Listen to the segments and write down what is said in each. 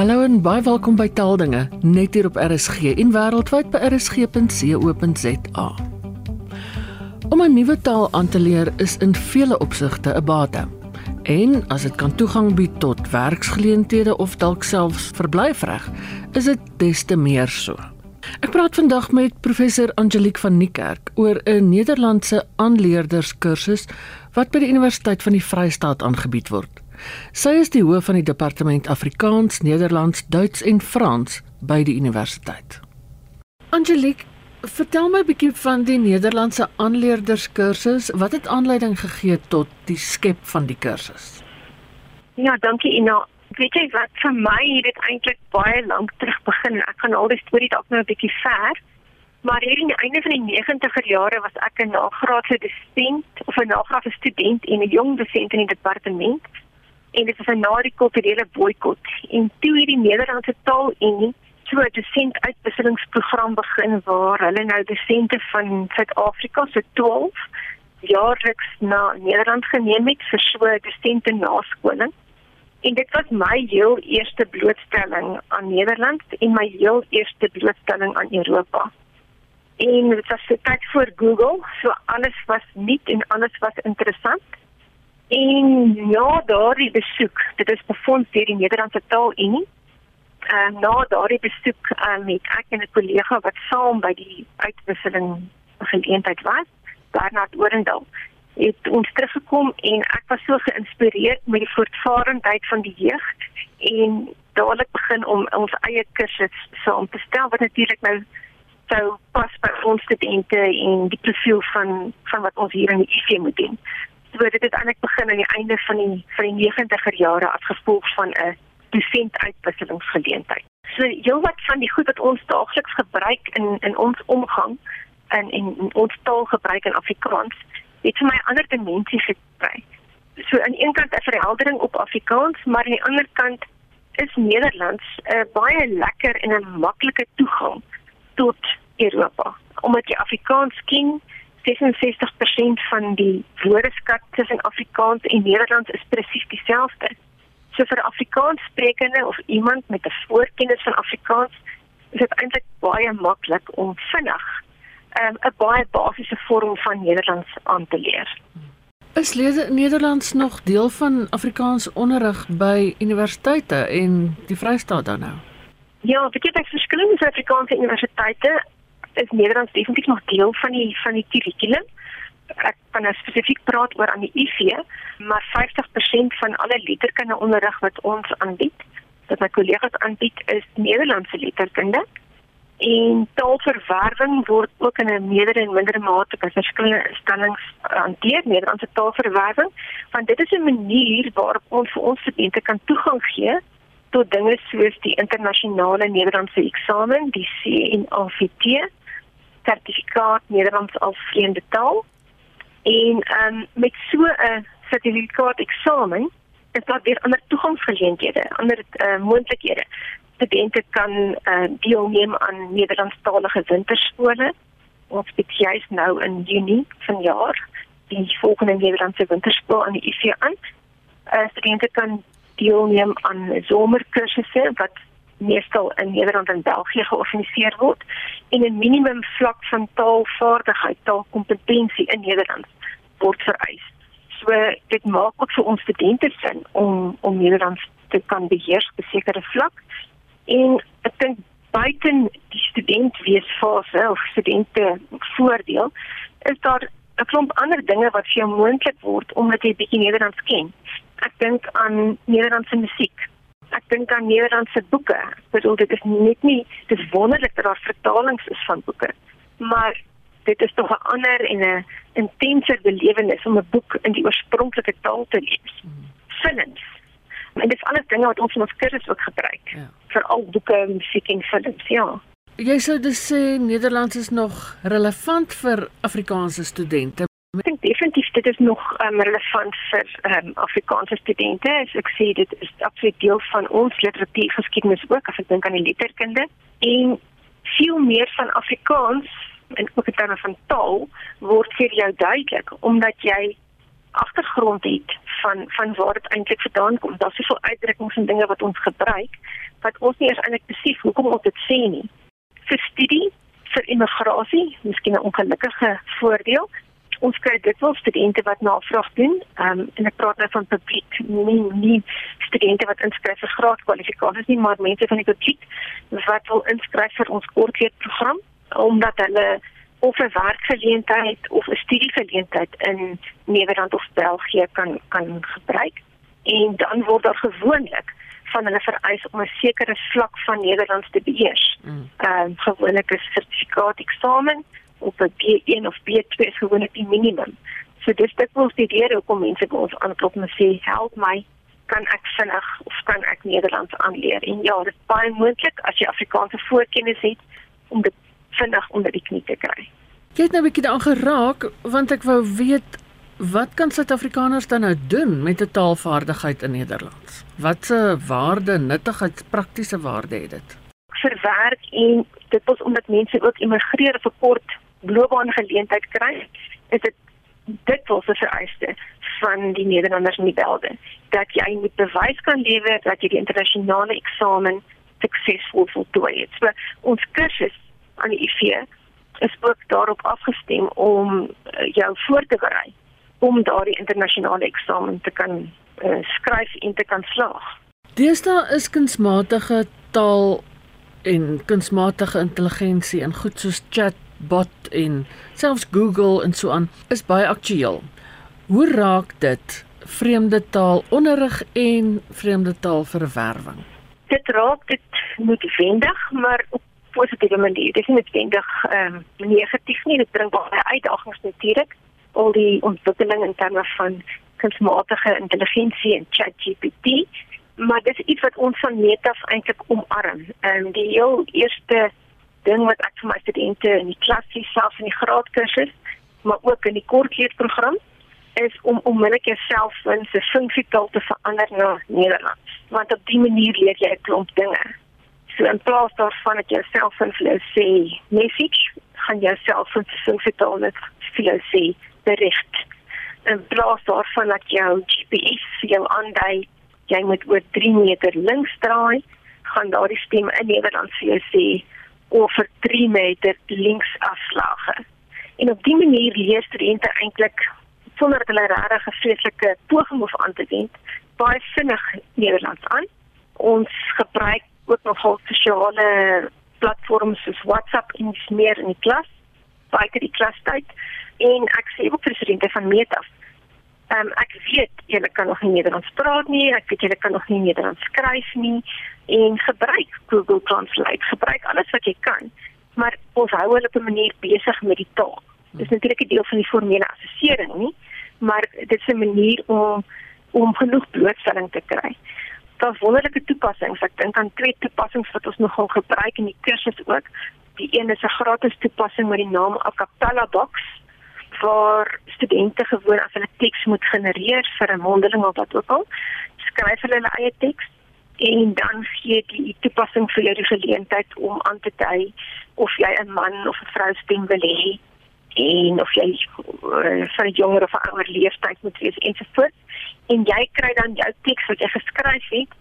Hallo en baie welkom by Taaldinge net hier op RSG en wêreldwyd by rsg.co.za. Om 'n nuwe taal aan te leer is in vele opsigte 'n bate. En as dit kan toegang bied tot werksgeleenthede of dalk selfs verblyfreg, is dit des te meer so. Ek praat vandag met professor Angelique van Niekerk oor 'n Nederlandse aanleerderskursus wat by die Universiteit van die Vrystaat aangebied word. Sy is die hoof van die departement Afrikaans, Nederlands, Duits en Frans by die universiteit. Angelique, vertel my 'n bietjie van die Nederlandse aanleerderskursus. Wat het aanleiding gegee tot die skep van die kursus? Ja, dankie Ina. Weet jy wat vir my het dit eintlik baie lank terug begin. Ek gaan al die storie dalk nou 'n bietjie ver. Maar hier in die einde van die 90er jare was ek 'n nagraadse dosent of 'n nagraadse student en 'n jong dosent in die departement en dit was na die kulturele boikot en toe hierdie Nederlandse taal en so 'n dosent uitwisselingsprogram begin waar hulle nou dosente van Suid-Afrika se 12 jaarliks na Nederland geneem het vir so 'n dosente naskoling. En dit was my heel eerste blootstelling aan Nederland en my heel eerste blootstelling aan Europa. En dit was so tyd voor Google, so alles was nuut en alles was interessant. En ja, daardie besoek, dit is befonds deur die Nederlandse Taalunie. Uh, na daardie besoek uh, met ek en 'n kollega wat saam by die uitwisseling geleentheid was, Bernard Orendal, het ons teruggekom en ek was so geïnspireerd met die voortvarendheid van die jeug en dadelik begin om ons eie kursus saam te stel wat natuurlik nou sou pas by ons studente en die profiel van van wat ons hier in die IC moet doen. So dit het eintlik begin aan die einde van die van die 90er jare as gevolg van 'n dosent uitwisselingsgeleentheid. So heelwat van die goed wat ons daagliks gebruik in in ons omgang en in, in ons taalgebruik in Afrikaans het vir my ander dimensies gekry. So aan een kant 'n verheldering op Afrikaans, maar aan die ander kant is Nederlands 'n uh, baie lekker en 'n maklike toegang tot Europa. Omdat jy Afrikaans ken, 66% van die woordeskat tussen Afrikaans en Nederlands is presies dieselfde. So vir Afrikaans sprekende of iemand met 'n voorkennis van Afrikaans is dit eintlik baie maklik om vinnig ehm, 'n um, baie basiese vorm van Nederlands aan te leer. Is Nederlands nog deel van Afrikaans onderrig by universiteite en die Vrystaat dan nou? Ja, dit is verskillende Afrikaanse universiteite is Nederlands definitief nog deel van die van die kurrikulum. Ek kan nou spesifiek praat oor aan die IV, maar 50% van alle letterkundeonderrig wat ons aanbied, wat my kollegas aanbied, is Nederlandse letterkunde. En taalverwerwing word ook in 'n meerder en minder mate by verskillende instellings hanteer, Nederlandse taalverwerwing, want dit is 'n manier waarop ons vir ons studente kan toegang gee tot dinge soos die internasionale Nederlandse eksamen, die CNAVT sertifikaat Nederlands as vreemde taal. En um, met so 'n sertifikaat eksamen is daar weer ander toegangsgeleenthede, ander uh, moontlikhede. Studente kan uh, deelneem aan Nederlandstalige winterskole. Ons het juis nou in Junie vanjaar die volgende Nederlandse winterskool aan die IC aan. Uh, studente kan deelneem aan somerkursusse wat meestal in Nederland en België georganiseer word en 'n minimum vlak van taalvaardigheid, taalkompetensie in Nederland word vereis. So dit maak ook vir ons studente sin om om Nederlands te kan beheer op 'n sekere vlak. En ek dink buiten die student wees fase of studente voordeel is daar 'n klomp ander dinge wat vir jou moontlik word omdat jy bietjie Nederlands ken. Ek dink aan Nederlandse musiek ek dink aan Nederlandse boeke. Ek bedoel dit is net nie dis wonderlik dat daar vertalings is van boeke, maar dit is tog 'n ander en 'n intenser belewenis om 'n boek in die oorspronklike taal te lees. Films. En dit is alles dinge wat ons in ons kursus ook gebruik. Ja. Vir al boeke, musiek en films, ja. Jy sou dus sê Nederlands is nog relevant vir Afrikaanse studente. Definitief dit is nog um, relevant vir um, Afrikaanse studente. As ek sê dit is absoluut deel van ons literatuurgeskiedenis ook as ek dink aan die letterkunde en veel meer van Afrikaans en ook in terme van taal word vir jou duidelik omdat jy agtergrond het van van waar dit eintlik vandaan kom. Daar's soveel uitdrukkings en dinge wat ons gebruik wat ons nie eers eintlik besef hoekom ons dit sê nie. Vir studie, vir immigrasie, miskien 'n ongelukkige voordeel. Ons kry dikwels studente wat navraag doen, ehm um, en ek praat nou van publiek, nie nie studente wat inskryf vir graadkwalifikasies nie, maar mense van die publiek wat wil inskryf vir ons kortleerprogram omdat hulle of 'n werkgeleentheid of 'n studiegeleentheid in Nederland of België kan kan gebruik en dan word daar gewoonlik van hulle vereis om 'n sekere vlak van Nederlands te beheers. Mm. Ehm mm. uh, gewoonlik is sertifikaat eksamen of 'n B1 of B2 is gewoonlik die minimum. So dis dit wil die rede hoekom mense by ons aanklop en sê help my kan ek vinnig of kan ek Nederlands aanleer. En ja, dit is baie moontlik as jy Afrikaanse voorkennis het om dit vinnig onder die knie te kry. Jy het nou 'n bietjie daaraan geraak want ek wou weet wat kan Suid-Afrikaners dan nou doen met 'n taalvaardigheid in Nederlands? Watse waarde, nuttigheid, praktiese waarde het dit? Vir werk en dit is omdat mense ook immigreer vir kort loopbaangeleentheid kry, is dit dit was 'n vereiste van die Nederlanders in die velde dat jy moet bewys kan lewer dat jy die internasionale eksamen suksesvol voltooi het. So ons kursus aan die IF is ook daarop afgestem om uh, jou voor te berei om daardie internasionale eksamen te kan uh, skryf en te kan slaag. Deesdae is kunsmatige taal en kunsmatige intelligensie en goed soos chatbot en selfs Google en so aan is baie aktueel. Hoe raak dit vreemde taal onderrig en vreemde taal verwerwing? Dit raak dit noodwendig, maar op positiewe manier. Dit is nie noodwendig ehm um, negatief nie. Dit bring baie uitdagings natuurlik. Al die ontwikkeling in terme van kunsmatige intelligensie en ChatGPT, maar dit is iets wat ons van meet af eintlik omarm. Ehm um, die heel eerste ding wat ek vir my studente in die klas sê, selfs in die graadkursus, maar ook in die kortleerprogram is om onmiddellik jouself in se funksietaal te verander na Nederlands. Want op die manier leer jy 'n klomp dinge. So in plaas daarvan dat jy self vir jou sê message, gaan jy self vir funksionaal net vir jou sê bericht. In plaas daarvan dat jou GPS jou aandui jy moet oor 3 meter links draai, gaan daardie stem in Nederland vir jou sê oor 3 meter links afslaag. En op die manier leer studente eintlik sonder dat hulle regtig 'n vreeslike poging hoef aan te wend, baie vinnig Nederlands aan. Ons gebruik ook nogal sosiale platforms soos WhatsApp en meer in die klas, buite die klastyd en ek sê ook vir studente van Meta. Ehm um, ek weet julle kan nog nie Nederlands praat nie, ek weet julle kan nog nie Nederlands skryf nie. En gebruik Google Translate, gebruik alles wat jy kan, maar ons hou hulle op 'n manier besig met die taal. Dit is natuurlik 'n deel van die formele assessering nie, maar dit is 'n manier om om genoeg blootstelling te kry daar's wonderlike toepassings. Ek dink aan twee toepassings wat ons nogal gebruik in die kursus ook. Die een is 'n gratis toepassing met die naam Acapella Box vir studente gewoon as hulle teks moet genereer vir 'n mondeling of wat ook al, skryf hulle hulle eie teks en dan gee die toepassing vir jou die geleentheid om aan te dui of jy 'n man of 'n vrou stem wil hê en of jy uh, van 'n jonger of 'n ouer leeftyd moet wees ensovoorts en jy kry dan jou teks wat jy geskryf het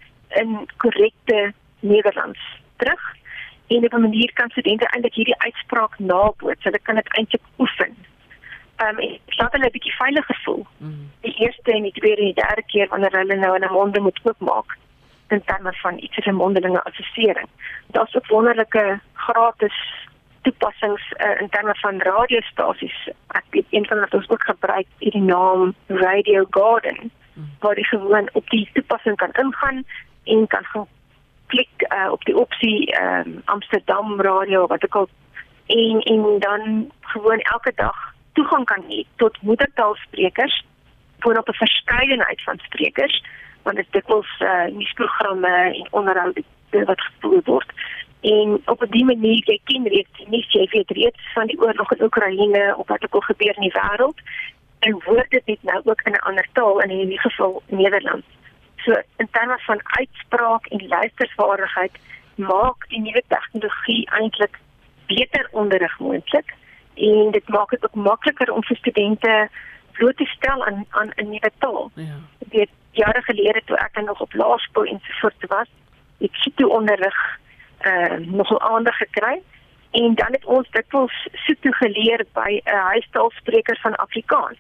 in korrekte Nederlands terug en op 'n manier kan studente eintlik hierdie uitspraak naboots. Hulle kan dit eintlik oefen. Ehm um, dit laat hulle 'n bietjie veiliger voel. Mm. Die eerste en die tweede en die derde keer wanneer hulle nou in 'n monde moet oopmaak in terme van iets soos 'n mondelinge assessering. Daar's ook wonderlike gratis toepassings uh, in terme van radiostasies. Ek weet een van wat ons ook gebruik, is die naam Radio Garden waar jy gewoon op die toepassing kan ingaan en kan gaan klik uh, op die opsie um, Amsterdam radio wat ek al en en dan gewoon elke dag toegang kan hê tot moedertaalsprekers voor op 'n verskeidenheid van sprekers want dit dikwels uh, nuusprogramme en onderhoude wat gevoer word en op 'n die manier jy ken reeds nie jy weet reeds van die oorlog in Oekraïne of wat ook al gebeur in die wêreld en word dit net nou ook in 'n ander taal in hierdie geval Nederlands. So in terme van uitspraak en luistervaardigheid maak die nuwe tegnologie eintlik beter onderrig moontlik en dit maak dit ook makliker om vir studente bloot te stel aan aan 'n nuwe taal. Ja. Dit jare gelede toe ek nog op laerskool en so voort was, het Sotho onderrig uh nogal aandag gekry en dan het ons dit ons Sotho geleer by 'n uh, huistaalspreker van Afrikaans.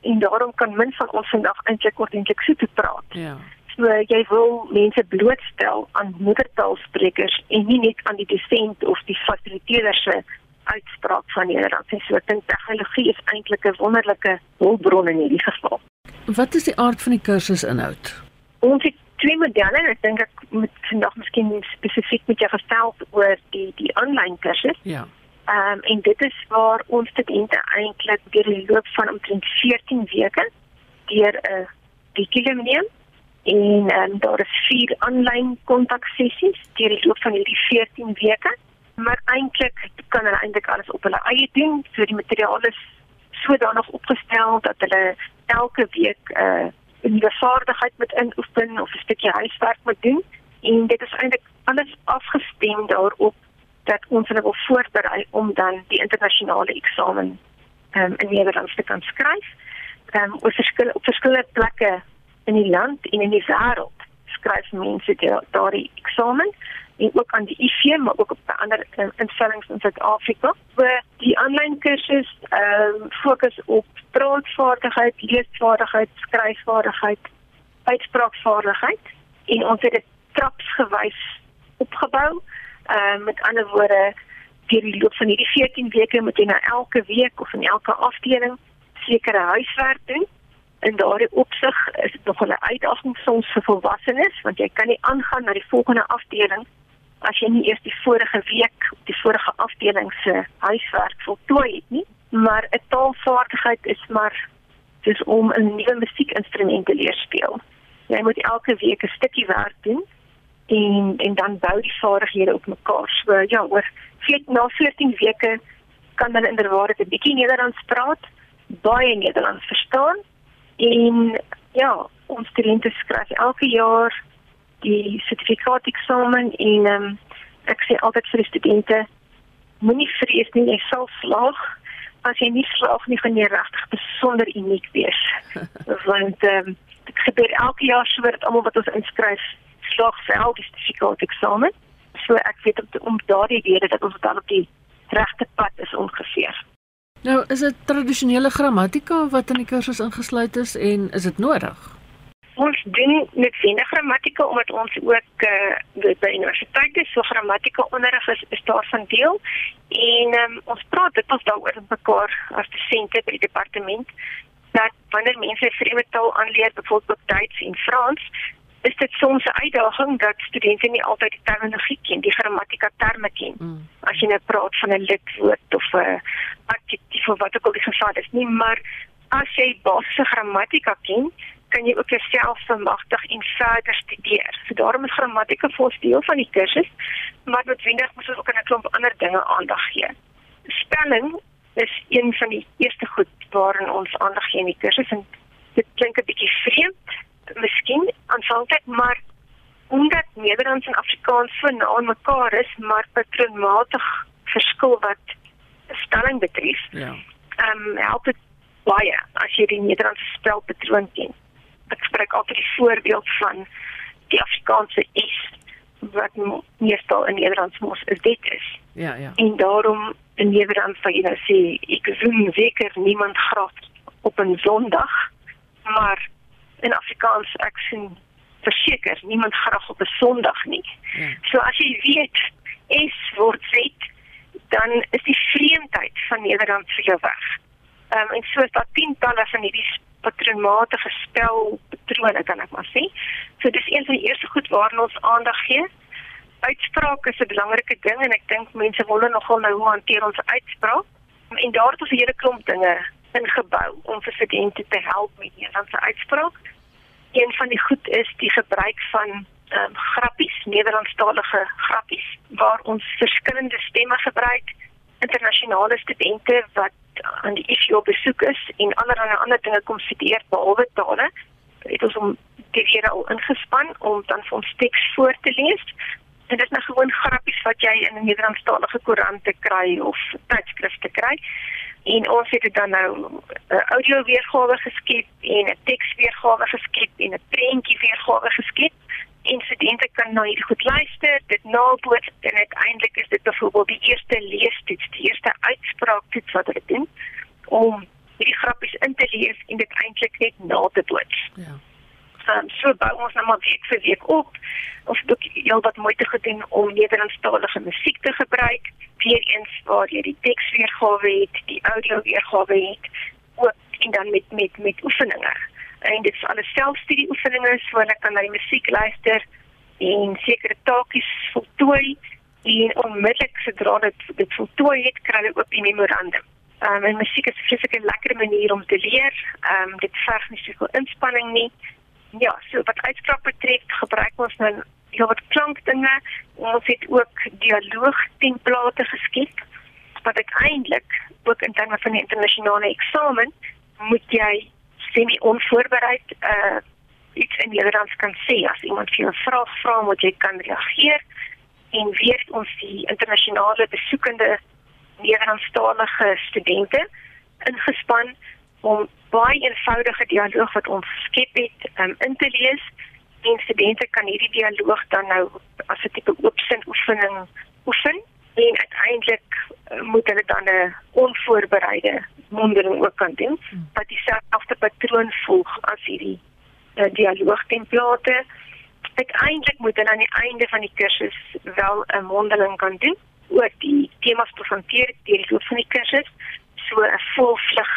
En daarom kan min van ons vandag eintlik ordentlik Sotho praat. Ja. So jy wil mense blootstel aan moedertaalsprekers en nie net aan die dosent of die fasiliteerder se uitspraak van Nederlands. So ek dink tegnologie is eintlik 'n wonderlike hulpbron in hierdie geval. Wat is die aard van die kursus inhoud? Ons het twee modelle. Ek dink ek moet vandag miskien spesifiek met jou gestel oor die die aanlyn kursus. Ja. Ehm um, en dit is waar ons studente eintlik deur die loop van omtrent 14 weke deur 'n kurrikulum neem en um, daar is vier aanlyn kontaksessies deur die loop van hierdie 14 weke maar eintlik kan hulle eintlik alles op hulle eie doen. So die materiaal is sodanig opgestel dat hulle elke week 'n uh, nuwe vaardigheid moet inoefen of 'n stukkie huiswerk moet doen en dit is eintlik alles afgestem daarop dat ons hulle wil voorberei om dan die internasionale eksamen um, in Nederlands te kan skryf. Ehm um, op verskillende op verskillende plekke in die land en in die wêreld skryf mense daardie eksamen en ook aan die IV maar ook op ander uh, instellings in Suid-Afrika. Waar die aanlyn kursus ehm uh, fokus op praatvaardigheid, leesvaardigheid, skryfvaardigheid, uitspraakvaardigheid en ons het dit trapsgewys opgebou. Ehm uh, met ander woorde deur die loop van hierdie 14 weke moet jy na elke week of in elke afdeling sekere huiswerk doen. In daardie opsig is dit nog 'n uitdaging soms vir volwassenes want jy kan nie aangaan na die volgende afdeling as jy nie eers die vorige week die vorige afdeling se huiswerk voltooi het nie maar 'n taalvaardigheid is maar dis om 'n nuwe musiekinstrument te leer speel. Jy moet elke week 'n stukkie werk doen en en dan bou die vaardighede op mekaar. So ja oor 14 na 14 weke kan dan inderwaar 'n bietjie Nederlands praat baie Nederlands verstaan en ja ons studente skryf elke jaar die sertifikaat eksamen en um, ek sê altyd vir die studente moenie vrees nie jy sal slaag. As jy nie slaag nie gaan jy regtig besonder uniek wees. Want um, dit gebeur elke jaar so dat almal wat ons inskryf slaag vir al die sertifikaat eksamen so ek weet om, om daardie rede dat ons dan op die regte pad is ongeveer. Nou is dit tradisionele grammatika wat in die kursus ingesluit is en is dit nodig? Ons doen net wenige grammatika omdat ons ook uh, by universiteite so grammatika onderrig is, is daarvan deel en um, ons praat dit ons daaroor met mekaar as dosente by die departement dat wanneer mense vreemde taal aanleer byvoorbeeld Duits en Frans is dit soms 'n uitdaging dat studente nie altyd die terminologie ken, die grammatika terme ken. Mm. As jy net praat van 'n lidwoord of 'n adjektief of wat ook al die geval is nie, maar as jy basiese grammatika ken, kan jy ook jouself vermagtig en verder studeer. So daarom is grammatika vir deel van die kursus, maar noodwendig moet ons ook aan 'n klomp ander dinge aandag gee. Spelling is een van die eerste goed waaraan ons aandag gee in die kursus en dit klink 'n bietjie vreemd, miskien aanvanklik, maar omdat Nederlands en Afrikaans so na aan mekaar is, maar patroonmatig verskil wat spelling betref. Ja. Ehm um, help dit baie as jy die Nederlandse spelpatroon ken ek spreek altyd die voorbeeld van die Afrikaanse is wat meestal in Nederlands mos is dit is. Ja, ja. En daarom in Nederlands sal jy nou sê ek zoen zeker niemand graag op 'n Sondag, maar in Afrikaans ek sien verseker niemand graag op 'n Sondag nie. Ja. So as jy weet is word sit dan is die vreemdheid van Nederlands vir jou weg. Ehm um, en so is daar tientalle van hierdie patroonmatige spelpatrone kan ek maar sê. So dis een van die eerste goed waarna ons aandag gee. Uitspraak is 'n belangrike ding en ek dink mense wonder nogal nou hoe hanteer ons uitspraak. En daar het ons 'n hele klomp dinge ingebou om vir studente te help met Nederlandse uitspraak. Een van die goed is die gebruik van ehm um, grappies, Nederlandstalige grappies waar ons verskillende stemme gebruik, internasionale studente wat aan die ISU op besoek is en allerlei ander dinge kom studeer behalwe tale, het ons om die weer al ingespan om dan vir ons teks voor te lees. En dit is nou gewoon grappies wat jy in 'n Nederlandstalige koerant te kry of tydskrifte kry. En ons het dit dan nou 'n uh, audio weergawe geskep en 'n teks weergawe geskep en 'n prentjie weergawe geskep en studente kan na hierdie goed luister, dit naboots en uiteindelik is dit byvoorbeeld die eerste leestoets, die eerste uitspraaktoets wat hulle doen om hierdie grappies in te lees en dit eintlik net na te boots. Ja. Um, so bou ons nou maar week vir week op. Ons het ook heel wat moeite gedoen om Nederlandstalige musiek te gebruik. Weereens waar jy die teks weergawe het, die audio weergawe het, ook en dan met met met oefeninge. En dit is alles selfstudie oefeninge, so hulle kan na die musiek luister en sekere taakies voltooi en onmiddellik sodra dit dit voltooi het, kry hulle ook die memorandum. Um, en musiek is 'n vreeslike lekker manier om te leer. Ehm um, dit verg nie soveel inspanning nie. Ja, so wat uitspraak betref, gebruik ons nou ja wat klankdinge. Ons het ook dialoog template geskep wat uiteindelik ook in terme van die internasionale eksamen moet jy semi onvoorbereid uh iets in Nederlands kan sê. As iemand vir jou 'n vraag vra, moet jy kan reageer en weet ons die internasionale besoekende Nederlandstalige studente ingespan om baie eenvoudige dialoog wat ons geskep het um, in te lees. En studente kan hierdie dialoog dan nou as 'n tipe oopsin oefening oefen en uiteindelik uh, moet hulle dan 'n onvoorbereide mondeling ook kan doen wat dieselfde patroon volg as hierdie uh, dialoog template uiteindelik moet hulle aan die einde van die kursus wel 'n mondeling kan doen oor die temas presenteer deur die loop van die kursus. So 'n volvlug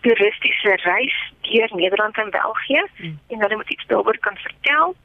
toeristiese reis deur Nederland en België hmm. en hulle moet iets daaroor kan vertel.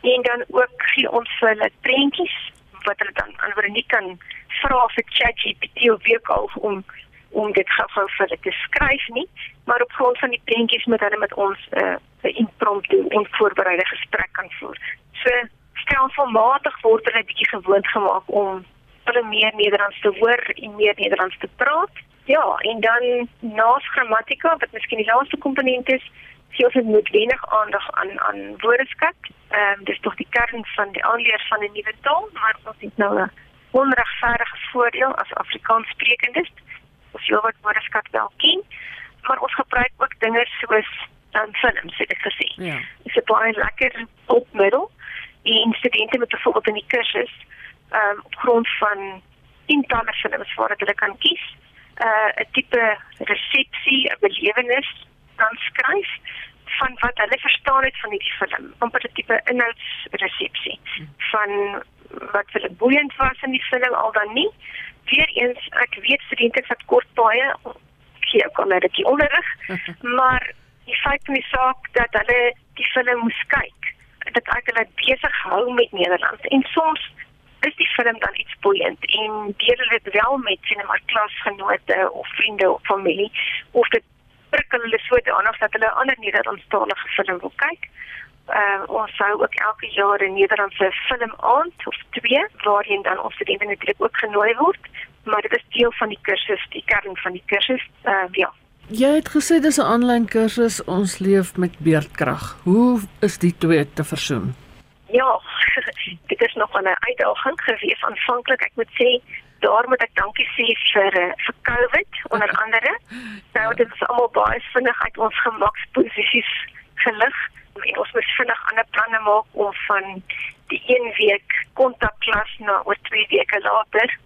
En dan ook gee ons vir hulle prentjies wat hulle dan aan Veronique kan vra vir ChatGPT of wie ook om om dit gou-gou vir hulle te skryf nie maar op grond van die prentjies moet hulle met ons 'n uh, impromptu en voorbereide gesprek kan voer. So stelselmatig word hulle bietjie gewoond gemaak om hulle meer Nederlands te hoor en meer Nederlands te praat. Ja, en dan naas grammatika wat miskien die laaste komponent is, sien ons moet wenig aandag aan aan woordeskat. Ehm um, dis tog die kern van die aanleer van 'n nuwe taal, maar ons het nou 'n onregverdige voordeel as Afrikaans sprekendes. Ons wil wat woordeskat wel ken, maar ons gebruik ook dinge soos dan um, films, het ek gesê. Ja. Dis 'n baie lekker opmiddel. Die studente met byvoorbeeld in die kursus ehm um, op grond van tientalle films waar hulle kan kies uh 'n tipe resepsie, 'n belewenis dan skryf van wat hulle verstaan het van hierdie film, amper 'n tipe inhoudsresepsie van wat vir hulle boeiend was in die film al dan nie. Weereens ek weet studente wat kort baie gee ook al net die onderrig, maar die feit van die saak dat hulle die film moes kyk, dat ek hulle besig hou met Nederlands en soms is die film dan iets boeiend en deel dit wel met sien maar klasgenote of vriende of familie of dit prikkel hulle sodanig dat hulle 'n ander Nederlandstalige film wil kyk. Uh, ons sou ook elke jaar 'n Nederlandse film aand of twee waarheen dan ons studente natuurlik ook genooi word, maar dit is deel van die kursus, die kern van die kursus. Uh, ja. Jy het gesê dis 'n aanlyn kursus, ons leef met beerdkrag. Hoe is die twee te versoen? Ja, dit is nog 'n uitdaging gewees aanvanklik. Ek moet sê daar moet ek dankie sê vir eh, vir COVID onder andere. Nou dit is almal baie vinnig uit ons gemaksposisies gelig. Ons moet vinnig ander planne maak om van die een week kontakklas na oor twee weke later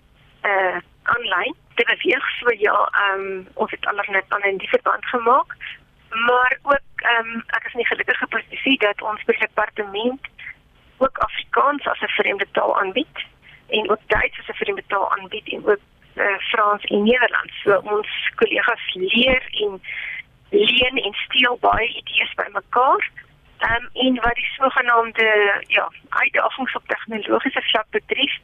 uh aanlyn te beweeg. So ja, ehm um, ons het allerlei planne in die verband gemaak. Maar ook ehm um, ek is nie gelukkige posisie dat ons departement ook Afrikaans as 'n vreemde taal aanbied en ook Duits as 'n vreemde taal aanbied en ook uh, Frans en Nederlands. So ons kollegas leer en leen en steel baie idees bymekaar. Ehm um, en wat die sogenaamde ja, uitdagings op tegnologiese vlak betref,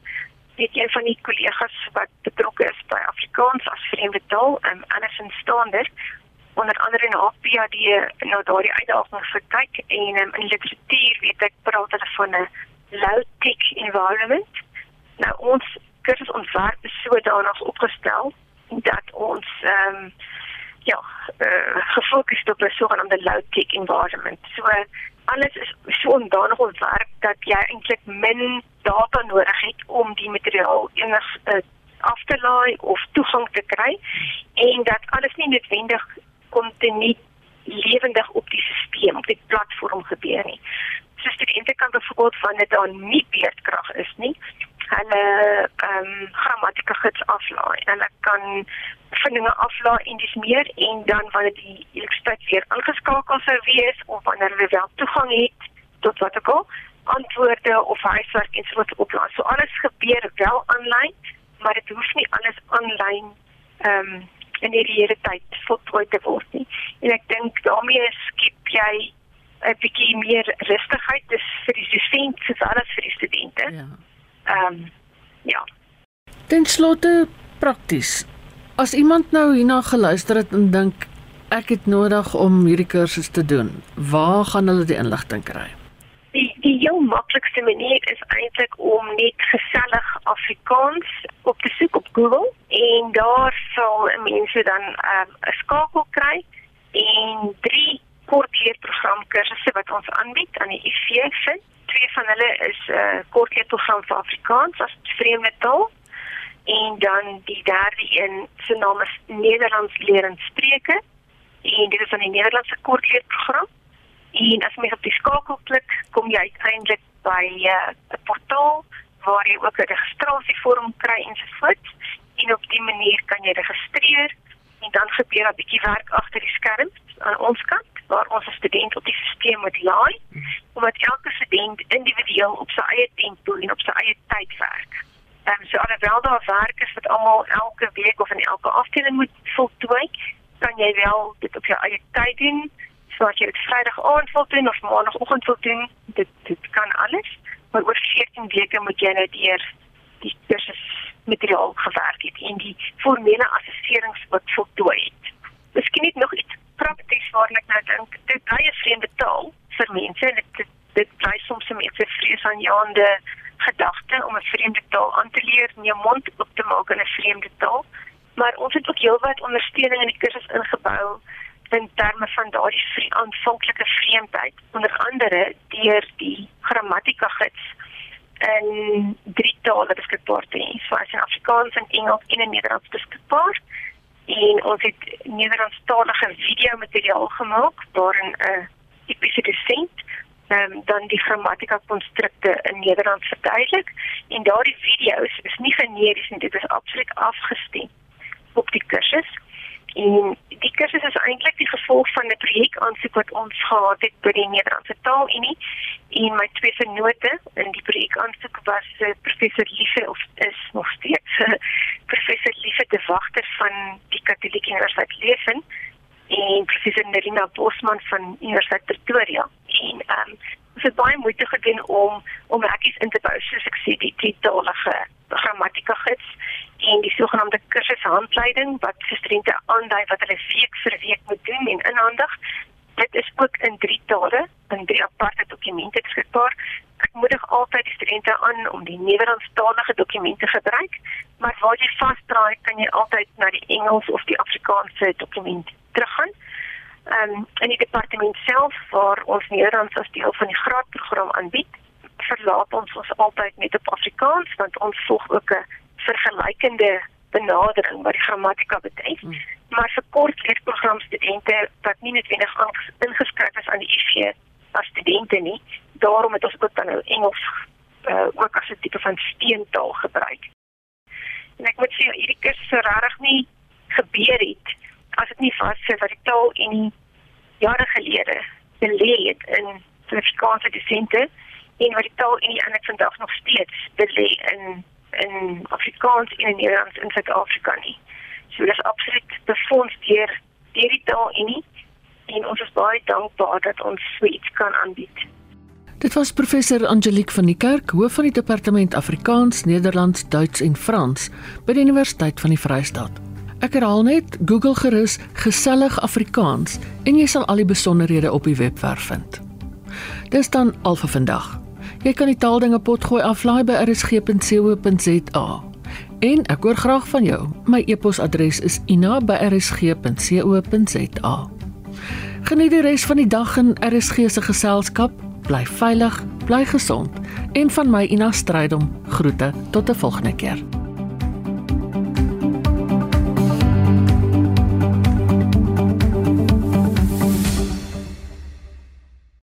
het een van die kollegas wat betrokke is by Afrikaans as vreemde taal, um, Anderson Standard onder andere in HPD nou daardie uitdagings gekyk en um, in literatuur weet ek praat hulle van 'n low tech environment. Nou ons kursus ontwerp is sodanig opgestel dat ons ehm um, ja, uh, gefokus op 'n sogenaamde low tech environment. So alles is so ondanig ontwerp dat jy eintlik min data nodig het om die materiaal enig uh, af te laai of toegang te kry en dat alles nie noodwendig kontinu lewendig op die stelsel op die platform gebeur nie. So studente kan byvoorbeeld wanneer daar nie beerdkrag is nie, hulle ehm um, grammatika gids aflaai. Hulle kan bevindinge aflaai en dis meer en dan wanneer die elektrisiteit weer aangeskakel sou wees of wanneer hulle wel toegang het tot wat ook al antwoorde of huiswerk en so wat oplaai. So alles gebeur wel aanlyn, maar dit hoef nie alles aanlyn ehm um, in die hele tyd voltooi te word nie. En ek dink daarmee skep jy 'n bietjie meer rustigheid dis vir die studente sowel as vir die studente. Ja. Ehm um, ja. Ten slotte prakties. As iemand nou hierna geluister het en dink ek het nodig om hierdie kursus te doen, waar gaan hulle die inligting kry? Die die heel maklikste manier is eintlik om net gesellig Afrikaans op te soek op Google en daar sal mense dan ehm, 'n um, skakel kry en drie kortleerprogram kursusse wat ons aanbied aan die IFE vind. Twee van hulle is 'n uh, kortleerprogram vir Afrikaans as vreemde taal. En dan die derde een se naam is Nederlands leer en spreke en dit is 'n Nederlandse kortleerprogram. En as jy op die skakel klik, kom jy uiteindelik by uh, 'n portaal waar jy ook 'n registrasievorm kry ensovoorts. En op die manier kan jy registreer en dan gebeur 'n bietjie werk agter die skerm aan ons kant waar ons 'n student op die stelsel moet laai omdat elke student individueel op sy eie tempo en op sy eie tyd werk. Ehm um, so alhoewel daar werk is wat almal elke week of in elke afdeling moet voltooi, kan jy wel dit op jou eie tyd doen. So as jy dit Vrydag aand wil doen of Maandagoggend wil doen, dit dit kan alles. Maar oor 14 weke moet jy nou deur die kursus materiaal gewerk het en die formele assesserings wat voltooi het. Miskien net nog waarna ek nou dink, dit bly 'n vreemde taal vir mense en dit dit bly soms 'n beetje vreesaanjaende gedagte om 'n vreemde taal aan te leer en jou mond oop te maak in 'n vreemde taal. Maar ons het ook heelwat ondersteuning in die kursus ingebou in terme van daardie aanvanklike vreemdheid, onder andere deur die grammatika gids en drie tale beskikbaar te hê, so as in Afrikaans en Engels en in Nederlands beskikbaar en ons het Nederlandstalige video materiaal gemaak waarin 'n tipiese dosent um, dan die grammatika konstrukte in Nederlands verduidelik. En daardie video's is nie generies nie dit is absoluut afgestem op die kursus en die kursus is eintlik die gevolg van 'n projek aansoek wat ons gehad het by die Nederlandse Taalunie. En my twee vennote in die projek aansoek was uh, professor Liefie of is nog steeds uh, professor Liefie de Wagter van die Katolieke Universiteit Leuven en professor Nerina Bosman van Universiteit Pretoria. En um, ons het baie moeite gedoen om om hekkies in te bou soos ek sê die tweetalige grammatika gids en die sogenaamde kursushandleiding wat studente aandui wat hulle week vir week moet doen en inhandig. Dit is ook in drie tale in drie aparte dokumente beskikbaar. Ek moedig altyd die studente aan om die Nederlandstalige dokumente te gebruik, maar waar jy vasdraai, kan jy altyd na die Engels of die Afrikaanse dokument teruggaan. Ehm um, in die departement self waar ons Nederlands as deel van die graadprogram aanbied, verlaat ons ons altyd net op Afrikaans want ons volg ook 'n vergelykende benadering wat die grammatika betref. Hmm. Maar vir kortleerprogram studente wat nie noodwendig ingeskryf is aan die IFE as studente nie, daarom het ons ook dan nou Engels uh, ook as 'n tipe van steuntaal gebruik. En ek moet sê hierdie kursus so regtig nie gebeur het as dit nie was vir wat die taal en jare gelede geleer het in Suid-Afrikaanse disente en wat die taal en die ander vandag nog steeds belê in in Afrikaans en in Nederlands in Suid-Afrika nie. So dis absoluut befonds deur deur die taal en nie en ons is baie dankbaar dat ons so iets kan aanbied. Dit was professor Angelique van die Kerk, hoof van die departement Afrikaans, Nederlands, Duits en Frans by die Universiteit van die Vrystaat. Ek herhaal net, Google gerus gesellig Afrikaans en jy sal al die besonderhede op die webwerf vind. Dis dan al vir vandag. Jy kan die taaldinge potgooi aflaai by rsg.co.za. En ek hoor graag van jou. My e-posadres is ina@rsg.co.za. Geniet die res van die dag in RSG se geselskap. Bly veilig, bly gesond en van my Ina Strydom groete tot 'n volgende keer.